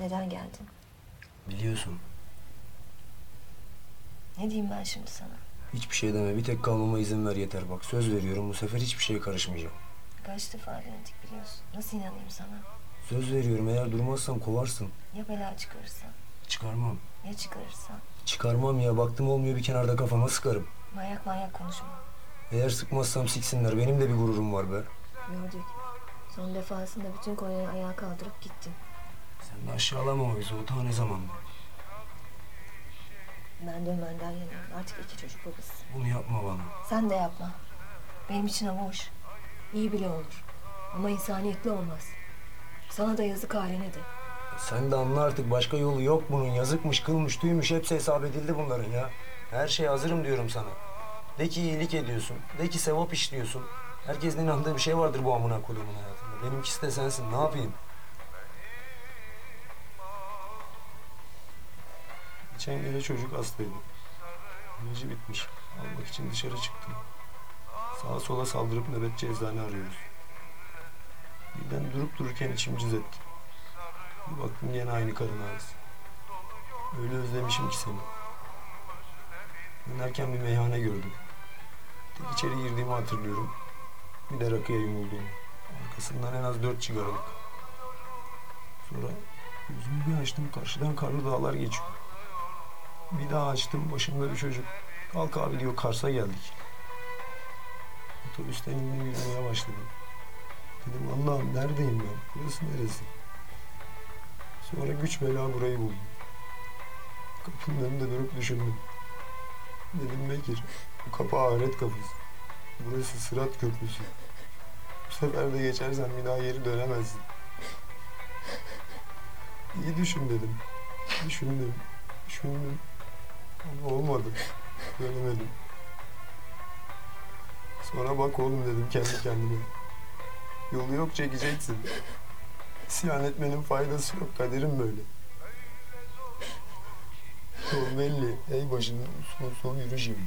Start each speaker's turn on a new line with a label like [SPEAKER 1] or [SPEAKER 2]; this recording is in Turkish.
[SPEAKER 1] Neden geldin?
[SPEAKER 2] Biliyorsun.
[SPEAKER 1] Ne diyeyim ben şimdi sana?
[SPEAKER 2] Hiçbir şey deme. Bir tek kalmama izin ver yeter bak. Söz veriyorum bu sefer hiçbir şeye karışmayacağım.
[SPEAKER 1] Kaç defa denedik biliyorsun. Nasıl inanayım sana?
[SPEAKER 2] Söz veriyorum eğer durmazsan kovarsın.
[SPEAKER 1] Ya bela çıkarırsa?
[SPEAKER 2] Çıkarmam.
[SPEAKER 1] Ya çıkarırsa?
[SPEAKER 2] Çıkarmam ya. Baktım olmuyor bir kenarda kafama sıkarım.
[SPEAKER 1] Manyak manyak konuşma.
[SPEAKER 2] Eğer sıkmazsam siksinler. Benim de bir gururum var be.
[SPEAKER 1] Gördük. Son defasında bütün Konya'yı ayağa kaldırıp gittin.
[SPEAKER 2] Sen de aşağılama o bizi. O ta ne zamandı?
[SPEAKER 1] Ben dönmenden yanayım. Artık iki çocuk babasısın.
[SPEAKER 2] Bunu yapma bana.
[SPEAKER 1] Sen de yapma. Benim için ama hoş. İyi bile olur. Ama insaniyetli olmaz. Sana da yazık haline de.
[SPEAKER 2] Sen de anla artık başka yolu yok bunun. Yazıkmış, kılmış, tüymüş hepsi hesap edildi bunların ya. Her şeye hazırım diyorum sana. De ki iyilik ediyorsun. De ki sevap işliyorsun. Herkesin inandığı bir şey vardır bu amına kodumun hayatında. Benimkisi de sensin. Ne yapayım? Geçen gece çocuk hastaydı. İlacı bitmiş. Almak için dışarı çıktım. Sağa sola saldırıp nöbetçi eczane arıyoruz. Birden durup dururken içim cız etti. Bir baktım yine aynı karın ağrısı. Öyle özlemişim ki seni. Dönerken bir meyhane gördüm. Tek içeri girdiğimi hatırlıyorum. Bir de rakıya yumulduğumu. Arkasından en az dört çıkaralık. Sonra gözümü bir açtım karşıdan karlı dağlar geçiyor. Bir daha açtım başımda bir çocuk. Kalk abi diyor Kars'a geldik. Otobüsten indim yürümeye başladım. Dedim Allah'ım neredeyim ben? Burası neresi? Sonra güç bela burayı buldum. Kapının önünde durup düşündüm. Dedim Bekir, bu kapı ahiret kapısı. Burası sırat köprüsü. Bu sefer de geçersen bir daha geri dönemezsin. İyi düşün dedim. Düşündüm, düşündüm. Olmadı. Dönemedim. Sonra bak oğlum dedim kendi kendime. Yolu yok çekeceksin. İsyan etmenin faydası yok. Kaderim böyle. Yol belli. Ey başının son son yürü şimdi.